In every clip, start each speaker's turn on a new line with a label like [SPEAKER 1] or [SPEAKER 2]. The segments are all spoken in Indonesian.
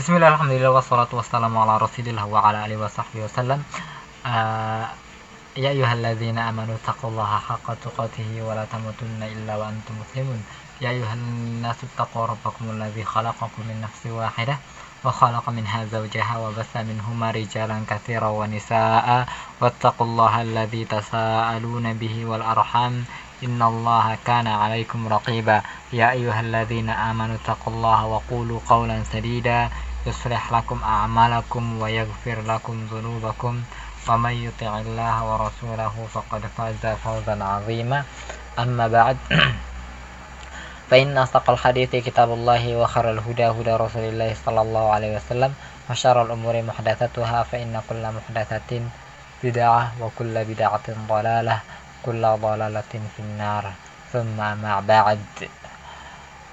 [SPEAKER 1] بسم الله الحمد لله والصلاة والسلام على رسول الله وعلى آله وصحبه وسلم يا أيها الذين آمنوا اتقوا الله حق تقاته ولا تموتن إلا وأنتم مسلمون يا أيها الناس اتقوا ربكم الذي خلقكم من نفس واحدة وخلق منها زوجها وبث منهما رجالا كثيرا ونساء واتقوا الله الذي تساءلون به والأرحام إن الله كان عليكم رقيبا يا أيها الذين آمنوا اتقوا الله وقولوا قولا سديدا يصلح لكم أعمالكم ويغفر لكم ذنوبكم ومن يطع الله ورسوله فقد فاز فوزا عظيما. أما بعد فإن أصدق الحديث كتاب الله وخر الهدى هدى رسول الله صلى الله عليه وسلم وشر الأمور محدثتها فإن كل محدثة بدعة وكل بدعة ضلالة كل ضلالة في النار. ثم ما بعد.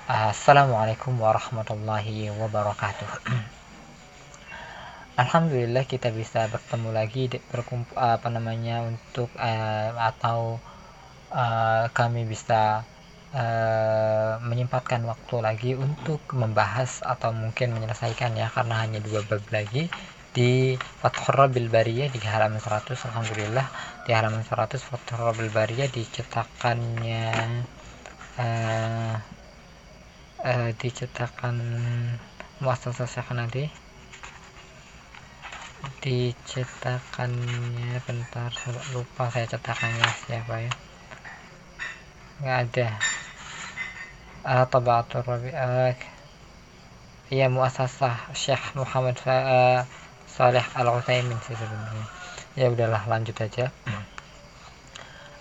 [SPEAKER 1] Assalamualaikum warahmatullahi wabarakatuh. Alhamdulillah kita bisa bertemu lagi berkumpul apa namanya untuk uh, atau uh, kami bisa uh, menyempatkan waktu lagi untuk membahas atau mungkin menyelesaikan ya karena hanya dua bab lagi. Di Fathur Rabil Bariyah di halaman 100 Alhamdulillah di halaman 100 Fathur Rabil Bariyah dicetakannya uh, uh, dicetakan muasasah Syekh nanti. Dicetakannya bentar lupa saya cetakannya siapa ya. Nggak ada. Uh, tabatul rabi uh, ya muasasah Syekh Muhammad uh, Saleh Al Utsaimin sih sebenarnya. Ya udahlah lanjut aja.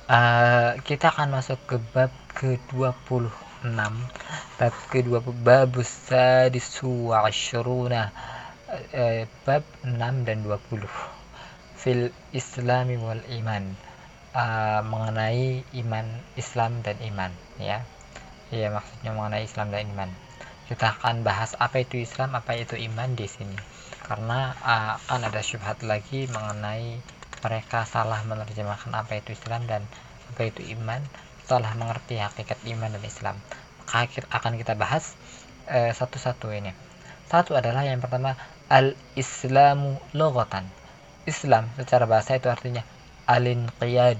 [SPEAKER 1] Uh, kita akan masuk ke bab ke 26 bab ke 20 bab sadisu wa asyruna bab 6 dan 20 fil islami wal iman. Uh, mengenai iman Islam dan iman ya. Ya maksudnya mengenai Islam dan iman. Kita akan bahas apa itu Islam apa itu iman di sini. Karena uh, akan ada syubhat lagi mengenai mereka salah menerjemahkan apa itu Islam dan apa itu iman salah mengerti hakikat iman dan Islam. Maka akan kita bahas satu-satu uh, ini. Satu adalah yang pertama al-islamu logotan Islam secara bahasa itu artinya al-inqiyad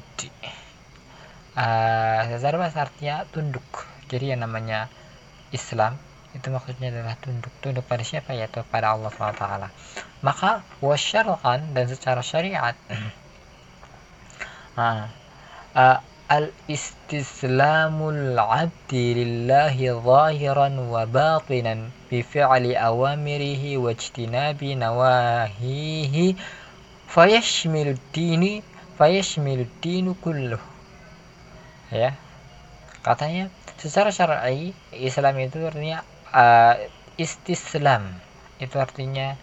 [SPEAKER 1] uh, secara bahasa artinya tunduk. Jadi yang namanya Islam itu maksudnya adalah tunduk. Tunduk pada siapa? Yaitu pada Allah SWT maka wasyar'an dan secara syariat. Nah, uh, al-istislamul abdi lillahi zahiran wa batinan bi fi'li awamirihi wa ijtinabi nawahihi. Fayashmilu dini fayashmilu dinu kulluh. Ya. Katanya secara syar'i Islam itu artinya uh, istislam. Itu artinya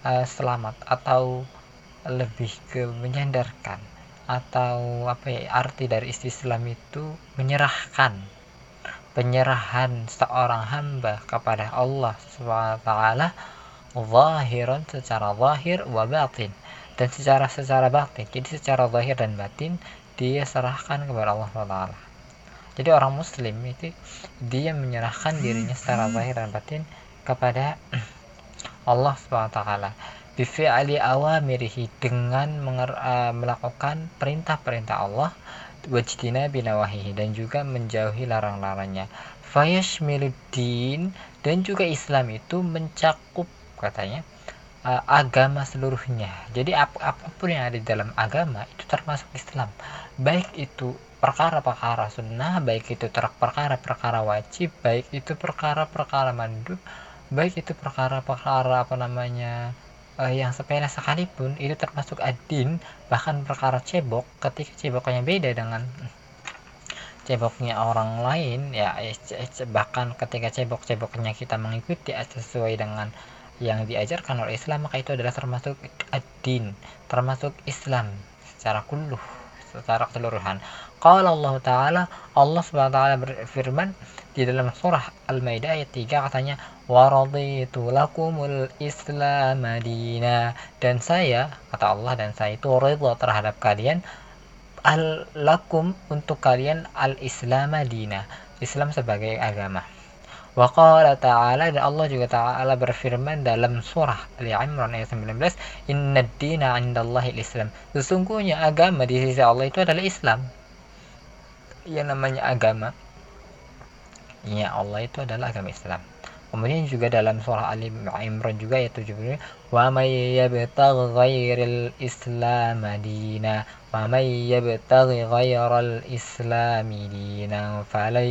[SPEAKER 1] uh, selamat atau lebih ke menyandarkan atau apa ya arti dari istislam itu menyerahkan penyerahan seorang hamba kepada Allah SWT zahiran secara zahir wa batin. Dan secara secara batin jadi secara zahir dan batin dia serahkan kepada Allah SWT jadi orang muslim itu dia menyerahkan dirinya secara zahir dan batin kepada Allah SWT bifi'ali awamirihi dengan menger, uh, melakukan perintah-perintah Allah wajtina binawahihi dan juga menjauhi larang-larangnya fayashmiluddin dan juga Islam itu mencakup katanya uh, agama seluruhnya. Jadi ap apa pun yang ada di dalam agama itu termasuk Islam. Baik itu perkara-perkara sunnah, baik itu perkara-perkara wajib, baik itu perkara-perkara mandub, baik itu perkara-perkara apa namanya uh, yang sepele sekalipun itu termasuk adin, bahkan perkara cebok ketika ceboknya beda dengan ceboknya orang lain ya bahkan ketika cebok-ceboknya kita mengikuti sesuai dengan yang diajarkan oleh Islam maka itu adalah termasuk ad-din termasuk Islam secara kulluh secara keseluruhan Qala Allah Ta'ala Allah SWT berfirman di dalam surah Al-Maidah ayat 3 katanya waraditu lakumul islam madina dan saya kata Allah dan saya itu ridha terhadap kalian al lakum untuk kalian al islam madina Islam sebagai agama wa qala ta'ala dan Allah juga ta'ala berfirman dalam surah Ali Imran ayat 19 inna dina 'indallahi islam sesungguhnya agama di sisi Allah itu adalah Islam. Yang namanya agama ya Allah itu adalah agama Islam kemudian juga dalam surah Ali Imran juga ayat 70 wa may yabtaghi ghairil islam dina wa may yabtaghi ghairal islam dina falan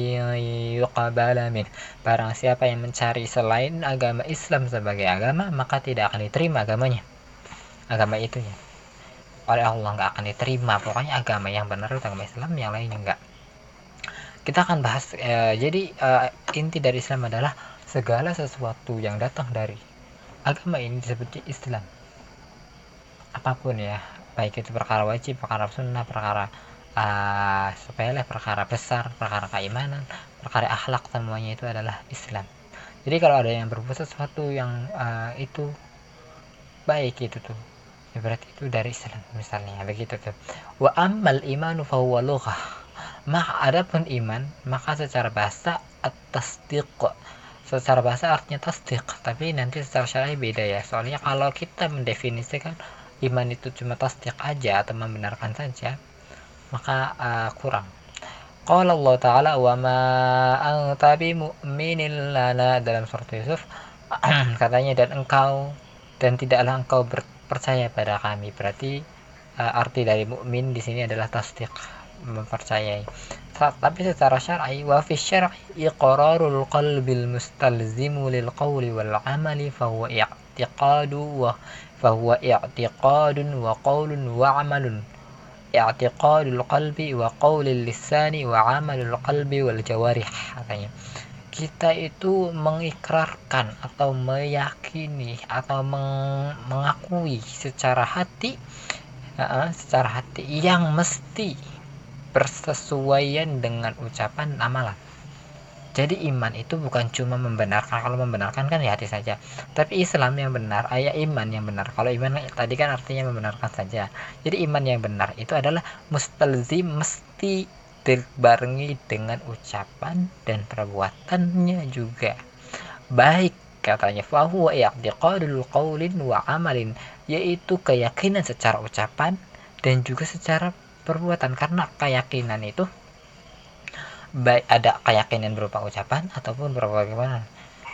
[SPEAKER 1] yuqbala min. Barang siapa yang mencari selain agama Islam sebagai agama maka tidak akan diterima agamanya. Agama itu ya. Oleh Allah nggak akan diterima. Pokoknya agama yang benar itu agama Islam yang lainnya enggak kita akan bahas eh, jadi eh, inti dari Islam adalah segala sesuatu yang datang dari agama ini disebut Islam. Apa pun ya baik itu perkara wajib perkara sunnah perkara uh, sepele perkara besar perkara keimanan perkara akhlak semuanya itu adalah Islam. Jadi kalau ada yang berbuat sesuatu yang uh, itu baik itu tuh ya berarti itu dari Islam misalnya begitu tuh. Wa ammal imanu fahuwa lughah. Maka adapun iman maka secara bahasa at-tasdiq secara bahasa artinya tasdik tapi nanti secara syar'i beda ya. Soalnya kalau kita mendefinisikan iman itu cuma tasdik aja atau membenarkan saja maka uh, kurang. Qala Allah Ta'ala wa ma anta lana dalam surat Yusuf. Katanya dan engkau dan tidaklah engkau percaya pada kami. Berarti uh, arti dari mukmin di sini adalah tasdik mempercayai. Tapi secara syar'i wa fi syar'i iqrarul qalbil mustalzimu lil qawli wal amali fa huwa i'tiqadu wa fa huwa i'tiqadun wa qawlun wa amalun. I'tiqadul qalbi wa qawlil lisani wa amalul qalbi wal jawarih katanya. Kita itu mengikrarkan atau meyakini atau meng mengakui secara hati uh, secara hati yang mesti bersesuaian dengan ucapan amalan. Jadi iman itu bukan cuma membenarkan. Kalau membenarkan kan ya hati saja. Tapi Islam yang benar ayat iman yang benar. Kalau iman tadi kan artinya membenarkan saja. Jadi iman yang benar itu adalah mustalzim mesti dibarengi dengan ucapan dan perbuatannya juga. Baik katanya fahuwa i'tiqadul qaulin wa amalin yaitu keyakinan secara ucapan dan juga secara perbuatan. Karena keyakinan itu baik ada keyakinan berupa ucapan ataupun berupa bagaimana.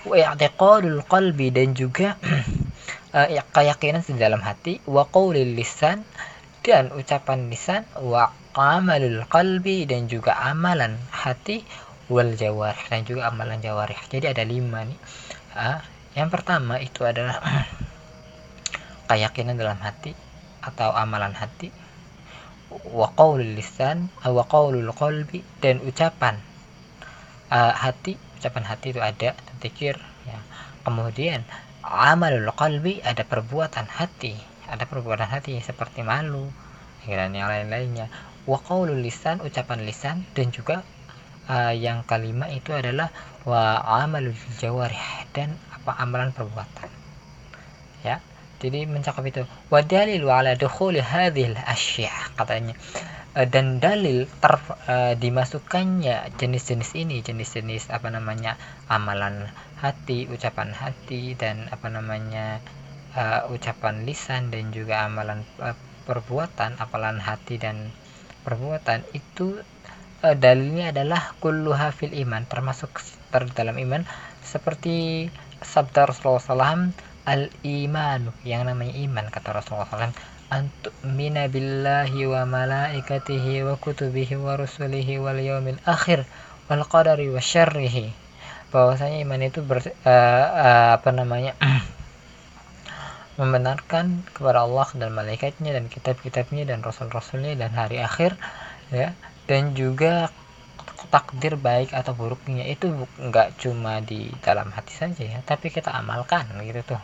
[SPEAKER 1] I'tiqadul qalbi dan juga uh, keyakinan di dalam hati. Wa qaulil lisan dan ucapan lisan. Wa amalul qalbi dan juga amalan hati. Wal jawarih dan juga amalan jawarih. Jadi ada lima nih. Uh, yang pertama itu adalah keyakinan dalam hati atau amalan hati wa qaulul lisan wa qaulul dan ucapan uh, hati ucapan hati itu ada zikir ya. Kemudian amalul qalbi ada perbuatan hati ada perbuatan hati seperti malu dan yang lain-lainnya. Wa qaulul lisan ucapan lisan dan juga uh, yang kelima itu adalah wa amalul jawarih dan apa amalan perbuatan ya jadi mencakup itu. Wa dalil ala dukhuli hadhil asya katanya. E, dan dalil ter, uh, dimasukkannya jenis-jenis ini jenis-jenis apa namanya amalan hati ucapan hati dan apa namanya uh, ucapan lisan dan juga amalan uh, perbuatan amalan hati dan perbuatan itu uh, dalilnya adalah kullu hafil iman termasuk ter dalam iman. Seperti sabda Rasulullah SAW al-iman yang namanya iman kata Rasulullah SAW antuk mina billahi wa malaikatihi wa kutubihi wa rusulihi wal yaumil akhir wal qadari wa syarrihi. Bahwasanya iman itu ber, uh, uh, apa namanya membenarkan kepada Allah dan malaikatnya dan kitab-kitabnya dan rasul-rasulnya dan hari akhir ya. Dan juga takdir baik atau buruknya itu nggak cuma di dalam hati saja ya tapi kita amalkan gitu tuh.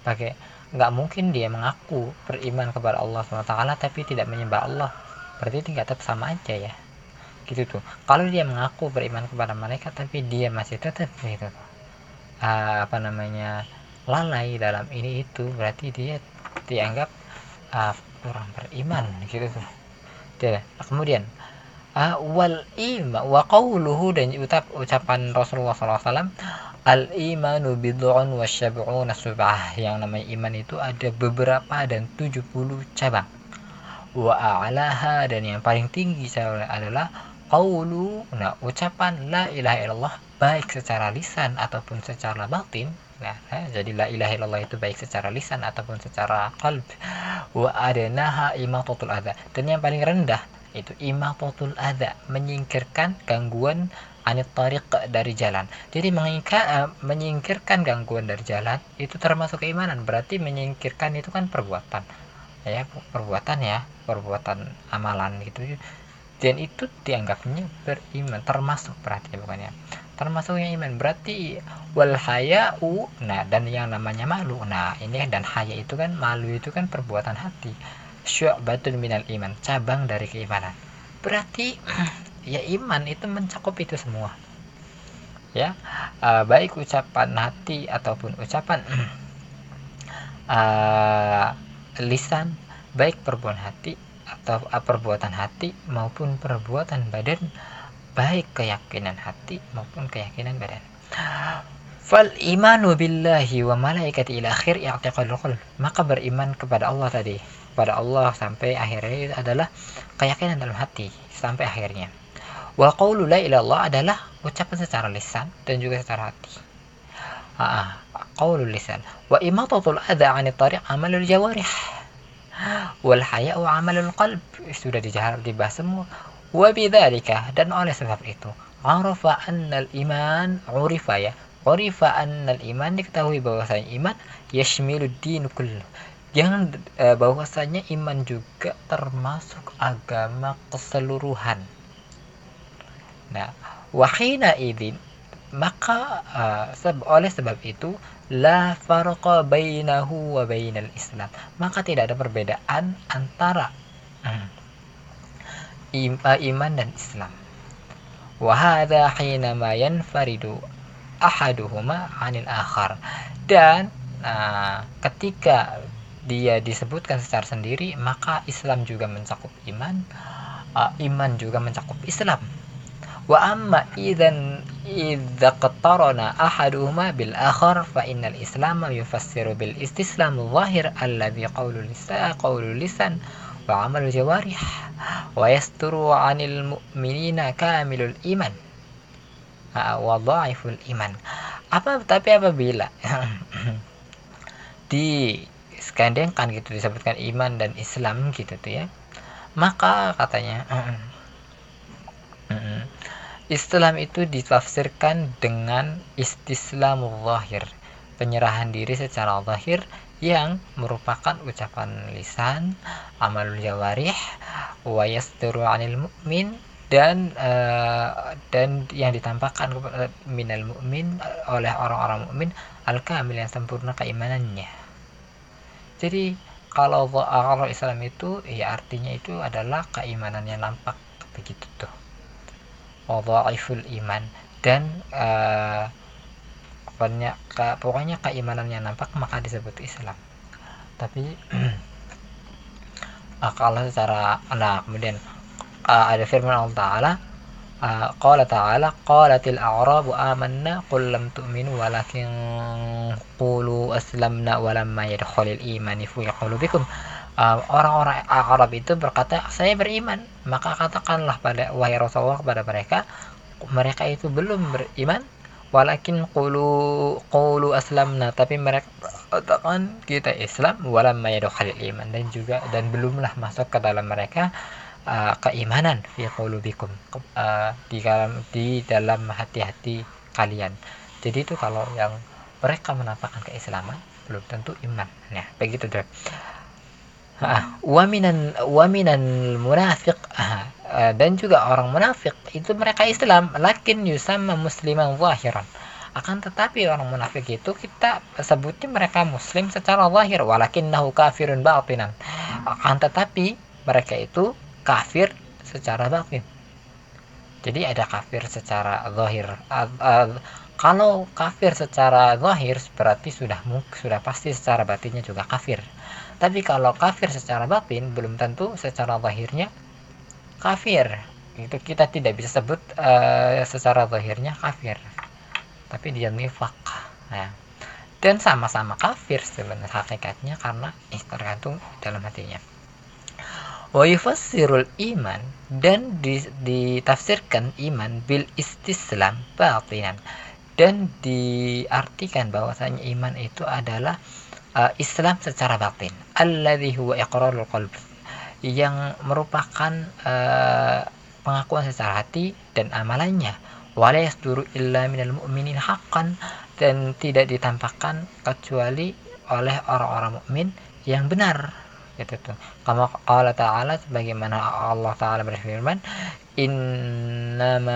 [SPEAKER 1] Pakai nggak mungkin dia mengaku beriman kepada Allah SWT tapi tidak menyembah Allah. Berarti nggak tetap sama aja ya. Gitu tuh. Kalau dia mengaku beriman kepada mereka tapi dia masih tetap gitu tuh. Uh, apa namanya lalai dalam ini itu berarti dia dianggap uh, kurang beriman gitu tuh. Dia kemudian uh, wal ima wa qawluhu dan ucap, ucapan Rasulullah SAW al imanu bid'un wa syab'una sub'ah yang namanya iman itu ada beberapa dan 70 cabang wa a'laha dan yang paling tinggi adalah qawlu nah ucapan la ilaha illallah baik secara lisan ataupun secara batin Nah, jadi la ilaha illallah itu baik secara lisan ataupun secara qalb. Wa adnaha imatatul adza. Dan yang paling rendah itu imatatul adza, menyingkirkan gangguan anit tariq dari jalan. Jadi mengingkar, uh, menyingkirkan gangguan dari jalan itu termasuk keimanan. Berarti menyingkirkan itu kan perbuatan. Ya, perbuatan ya, perbuatan amalan gitu. Dan itu dianggapnya beriman, termasuk berarti bukannya termasuk yang iman berarti wal haya'u nah dan yang namanya malu nah ini dan haya itu kan malu itu kan perbuatan hati syu'batun minal iman cabang dari keimanan berarti ya iman itu mencakup itu semua ya uh, baik ucapan hati ataupun ucapan uh, lisan baik perbuatan hati atau uh, perbuatan hati maupun perbuatan badan baik keyakinan hati maupun keyakinan badan. Fal imanu billahi wa malaikati ila akhir i'tiqadul. Maka beriman kepada Allah tadi, kepada Allah sampai akhirnya adalah keyakinan dalam hati sampai akhirnya. Wa qawlu la ilallah adalah ucapan secara lisan dan juga secara hati. Ah, qawlu lisan. Wa imatatul adha 'anil tariq amalul jawarih. Wal haya'u amalul qalb. Sudah dibahas semua Wabidzalika dan oleh sebab itu arafa annal iman urifa ya urifa annal iman diketahui bahwasanya iman yashmilu din kullu jangan e, bahwasanya iman juga termasuk agama keseluruhan nah wahina idin maka uh, seb oleh sebab itu la farqa bainahu wa bainal islam maka tidak ada perbedaan antara hmm, iman dan Islam. Wahada hinama yanfaridu ahaduhuma anil akhar. Dan nah, ketika dia disebutkan secara sendiri, maka Islam juga mencakup iman, uh, iman juga mencakup Islam. Wa amma idzan idza qatarana ahaduhuma bil akhar fa innal islam yufassiru bil istislam zahir alladhi qawlu lisan qawlu lisan wa amalul jawarih wa yasturu 'anil mu'minina kamilul iman wa dhaiful iman apa tapi apabila di skandengkan gitu disebutkan iman dan Islam gitu tuh ya. Maka katanya Islam itu ditafsirkan dengan istislamul zahir penyerahan diri secara zahir yang merupakan ucapan lisan, amalul jawarih, wa yasturu 'anil mu'min dan uh, dan yang ditampakkan kepada minal mukmin oleh orang-orang mukmin al-kamil yang sempurna keimanannya. Jadi kalau kalau Islam itu ya artinya itu adalah keimanan yang nampak begitu tuh. Wadhaiful iman dan uh, pokoknya ke, pokoknya keimanannya nampak maka disebut Islam tapi uh, kalau secara nah kemudian uh, ada firman Allah Taala uh, qala ta'ala qalatil a'rabu amanna qul lam tu'minu walakin qulu aslamna walamma yadkhulul imani fi qulubikum. Orang-orang Arab itu berkata saya beriman. Maka katakanlah pada wahai Rasulullah kepada mereka mereka itu belum beriman. Walakin qulu qulu aslamna tapi mereka katakan kita Islam walam mayadkhulul iman. Dan juga dan belumlah masuk ke dalam mereka uh, keimanan fi qulubikum uh, di dalam di dalam hati-hati kalian. Jadi itu kalau yang mereka menampakkan keislaman belum tentu iman. Nah begitu deh waminan waminan munafiq dan juga orang munafik itu mereka Islam lakin yusama musliman zahiran. Akan tetapi orang munafik itu kita sebutnya mereka muslim secara zahir walakinnahu kafirun batinan. Akan tetapi mereka itu kafir secara batin jadi ada kafir secara zahir. Kalau kafir secara zahir berarti sudah sudah pasti secara batinnya juga kafir. Tapi kalau kafir secara batin belum tentu secara zahirnya kafir. Itu kita tidak bisa sebut uh, secara zahirnya kafir. Tapi dia nifak nah, dan sama-sama kafir sebenarnya hakikatnya karena eh, tergantung dalam hatinya wa iman dan ditafsirkan iman bil istislam batinan. Dan diartikan bahwasanya iman itu adalah uh, Islam secara batin. Alladhi huwa iqrarul qalb. Yang merupakan uh, pengakuan secara hati dan amalannya. Wala yasduru illa minal mu'minin haqqan. Dan tidak ditampakkan kecuali oleh orang-orang mukmin yang benar. Kama Allah Ta'ala sebagaimana Allah Ta'ala berfirman, "Innamal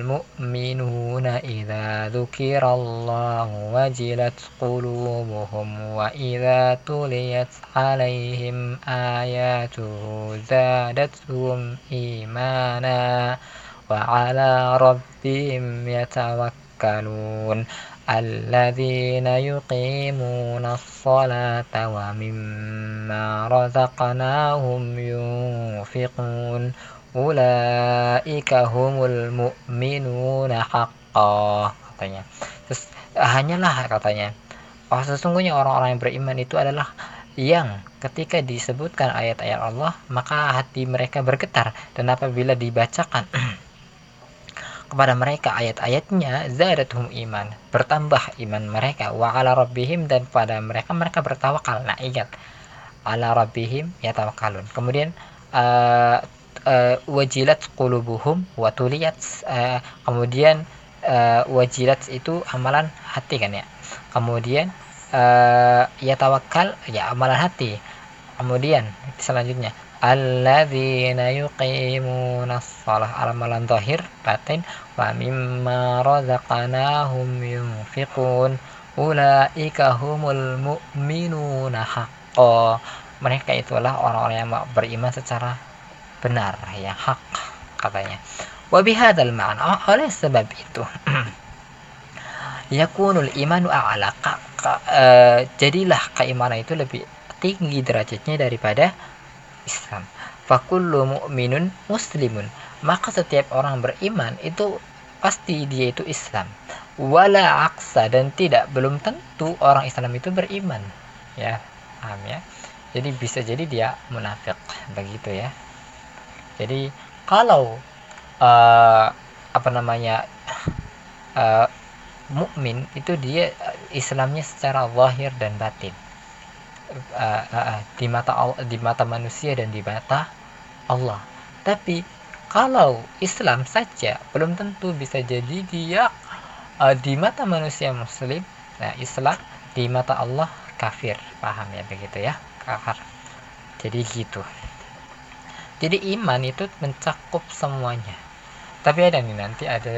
[SPEAKER 1] mu'minuna idza dzukirallahu wajilat qulubuhum wa idza tuliyat 'alaihim ayatuhu zadatuhum imana wa 'ala rabbihim yatawakkalun." الذين يقيمون الصلاة ومما رزقناهم ينفقون أولئك هم المؤمنون حقا katanya terus hanyalah katanya oh sesungguhnya orang-orang yang beriman itu adalah yang ketika disebutkan ayat-ayat Allah maka hati mereka bergetar dan apabila dibacakan kepada mereka ayat-ayatnya zadatuhum iman bertambah iman mereka wa ala rabbihim dan pada mereka mereka bertawakal. Nah ingat ala rabbihim yatawakkalun kemudian uh, uh, wajilat qulubuhum wa tuliyat uh, kemudian uh, wajilat itu amalan hati kan ya? Kemudian uh, yatawakkal ya amalan hati. Kemudian selanjutnya alladzina yuqimuna shalah amalan zahir batin. Wa mimma razaqnahum yunfiqun. Ulaika humul mu'minuna haqqo mereka itulah orang-orang yang beriman secara benar yang hak katanya. Wa bihadzal ma'na oleh sebab itu yakunul imanu a'la. Uh, jadilah keimanan itu lebih tinggi derajatnya daripada Islam. Fakullu mu'minun muslimun. Maka setiap orang beriman itu pasti dia itu Islam. Wala aksa dan tidak belum tentu orang Islam itu beriman. Ya, paham ya? Jadi bisa jadi dia munafik begitu ya. Jadi kalau uh, apa namanya uh, mukmin itu dia Islamnya secara zahir dan batin uh, uh, di mata Allah, di mata manusia dan di mata Allah. Tapi kalau Islam saja belum tentu bisa jadi dia uh, di mata manusia muslim, nah Islam di mata Allah kafir. Paham ya begitu ya? Kafir. Jadi gitu. Jadi iman itu mencakup semuanya. Tapi ada nih nanti ada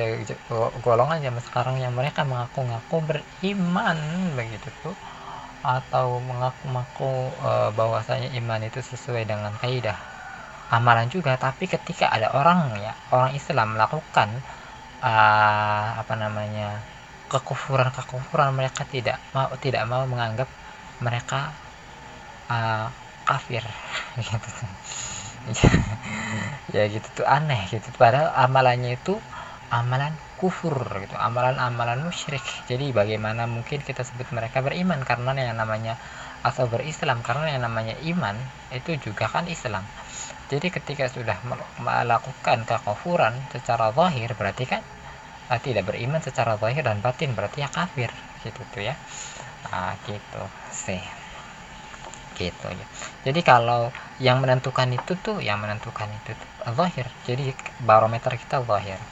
[SPEAKER 1] golongan zaman sekarang yang mereka mengaku-ngaku beriman begitu tuh atau mengaku-ngaku e, bahwasanya iman itu sesuai dengan kaidah amalan juga tapi ketika ada orang ya orang Islam melakukan uh, apa namanya kekufuran kekufuran mereka tidak mau tidak mau menganggap mereka uh, kafir. Gitu. Ya gitu tuh aneh gitu. Padahal amalannya itu amalan kufur gitu. Amalan-amalan musyrik. Jadi bagaimana mungkin kita sebut mereka beriman? Karena yang namanya atau berislam karena yang namanya iman itu juga kan Islam. Jadi ketika sudah melakukan kekufuran secara zahir berarti kan uh, tidak beriman secara zahir dan batin berarti ya kafir. Gitu tuh ya. Nah, gitu sih. Gitu ya. Jadi kalau yang menentukan itu tuh yang menentukan itu tuh zahir. Jadi barometer kita zahir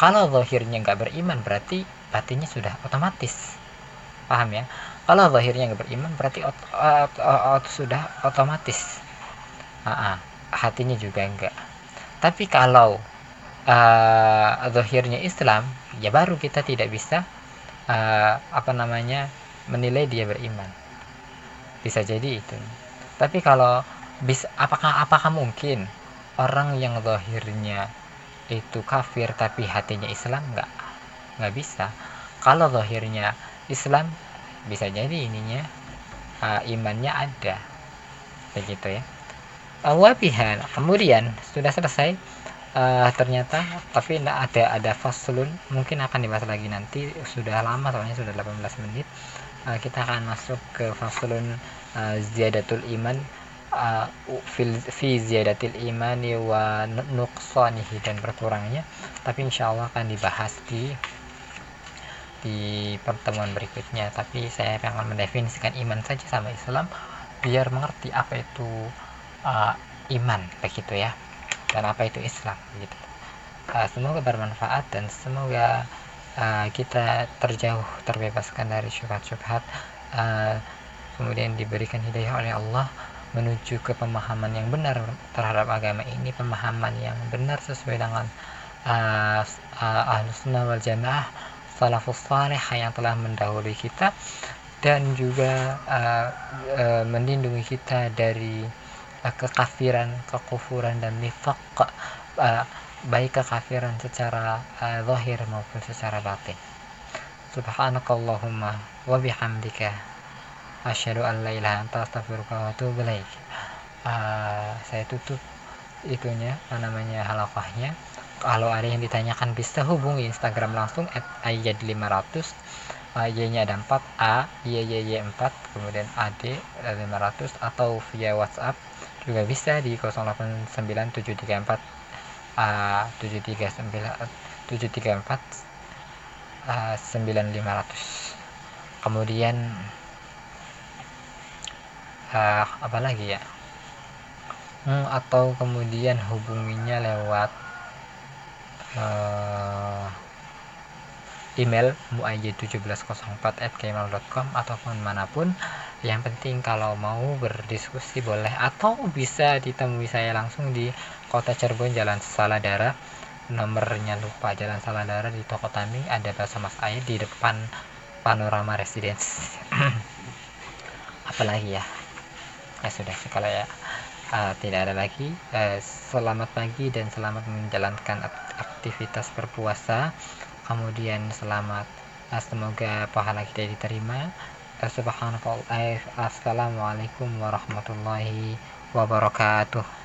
[SPEAKER 1] kalau zahirnya nggak beriman berarti batinnya sudah otomatis. Paham ya? Kalau zahirnya nggak beriman berarti ot, ot, ot, ot, sudah otomatis. Uh, uh, hatinya juga enggak tapi kalau uh, zahirnya Islam ya baru kita tidak bisa uh, apa namanya menilai dia beriman. Bisa jadi itu. Tapi kalau bisa apakah apakah mungkin orang yang zahirnya itu kafir tapi hatinya Islam nggak nggak bisa. Kalau zahirnya Islam bisa jadi ininya uh, imannya ada. Begitu ya. Wabihan kemudian sudah selesai uh, ternyata tapi tidak ada ada faslun. Mungkin akan dibahas lagi nanti. Sudah lama soalnya sudah 18 menit. Uh, kita akan masuk ke faslun uh, ziyadatul iman uh, fi ziyadatil imani wa nuqsanihi dan berkurangnya. Tapi insya Allah akan dibahas di di pertemuan berikutnya. Tapi saya akan mendefinisikan iman saja sama Islam biar mengerti apa itu uh, iman begitu ya. Dan apa itu Islam gitu. Uh, semoga bermanfaat dan semoga uh, kita terjauh terbebaskan dari syubhat-syubhat uh, kemudian diberikan hidayah oleh Allah menuju ke pemahaman yang benar terhadap agama ini pemahaman yang benar sesuai dengan uh, uh, ahlus sunnah wal jamaah salafus saleh yang telah mendahului kita dan juga uh, uh, melindungi kita dari uh, kekafiran, kekufuran dan nifaq uh, baik kekafiran secara uh, maupun secara batin. Subhanakallahumma wa bihamdika asyhadu an la ilaha anta astaghfiruka wa atubu ilaik. Uh, saya tutup itunya apa namanya halakahnya kalau ada yang ditanyakan bisa hubungi Instagram langsung at ayat 500 Y nya ada 4 A Y Y Y 4 kemudian AD 500 atau via WhatsApp juga bisa di 089734 A 739 734 uh, 9500 kemudian uh, apa lagi ya? Hmm, atau kemudian hubunginya lewat uh, email muayy1704@gmail.com ataupun mana pun. Yang penting kalau mau berdiskusi boleh atau bisa ditemui saya langsung di kota Cirebon Jalan Saladara. Nomornya lupa Jalan Saladara di toko Tami ada bahasa Mas Ayat di depan Panorama Residence. Apalagi ya ya sudah kalau ya. Uh, tidak ada lagi. Uh, selamat pagi dan selamat menjalankan aktivitas berpuasa. Kemudian selamat uh, semoga pahala kita diterima. Uh, subhanallah assalamualaikum warahmatullahi wabarakatuh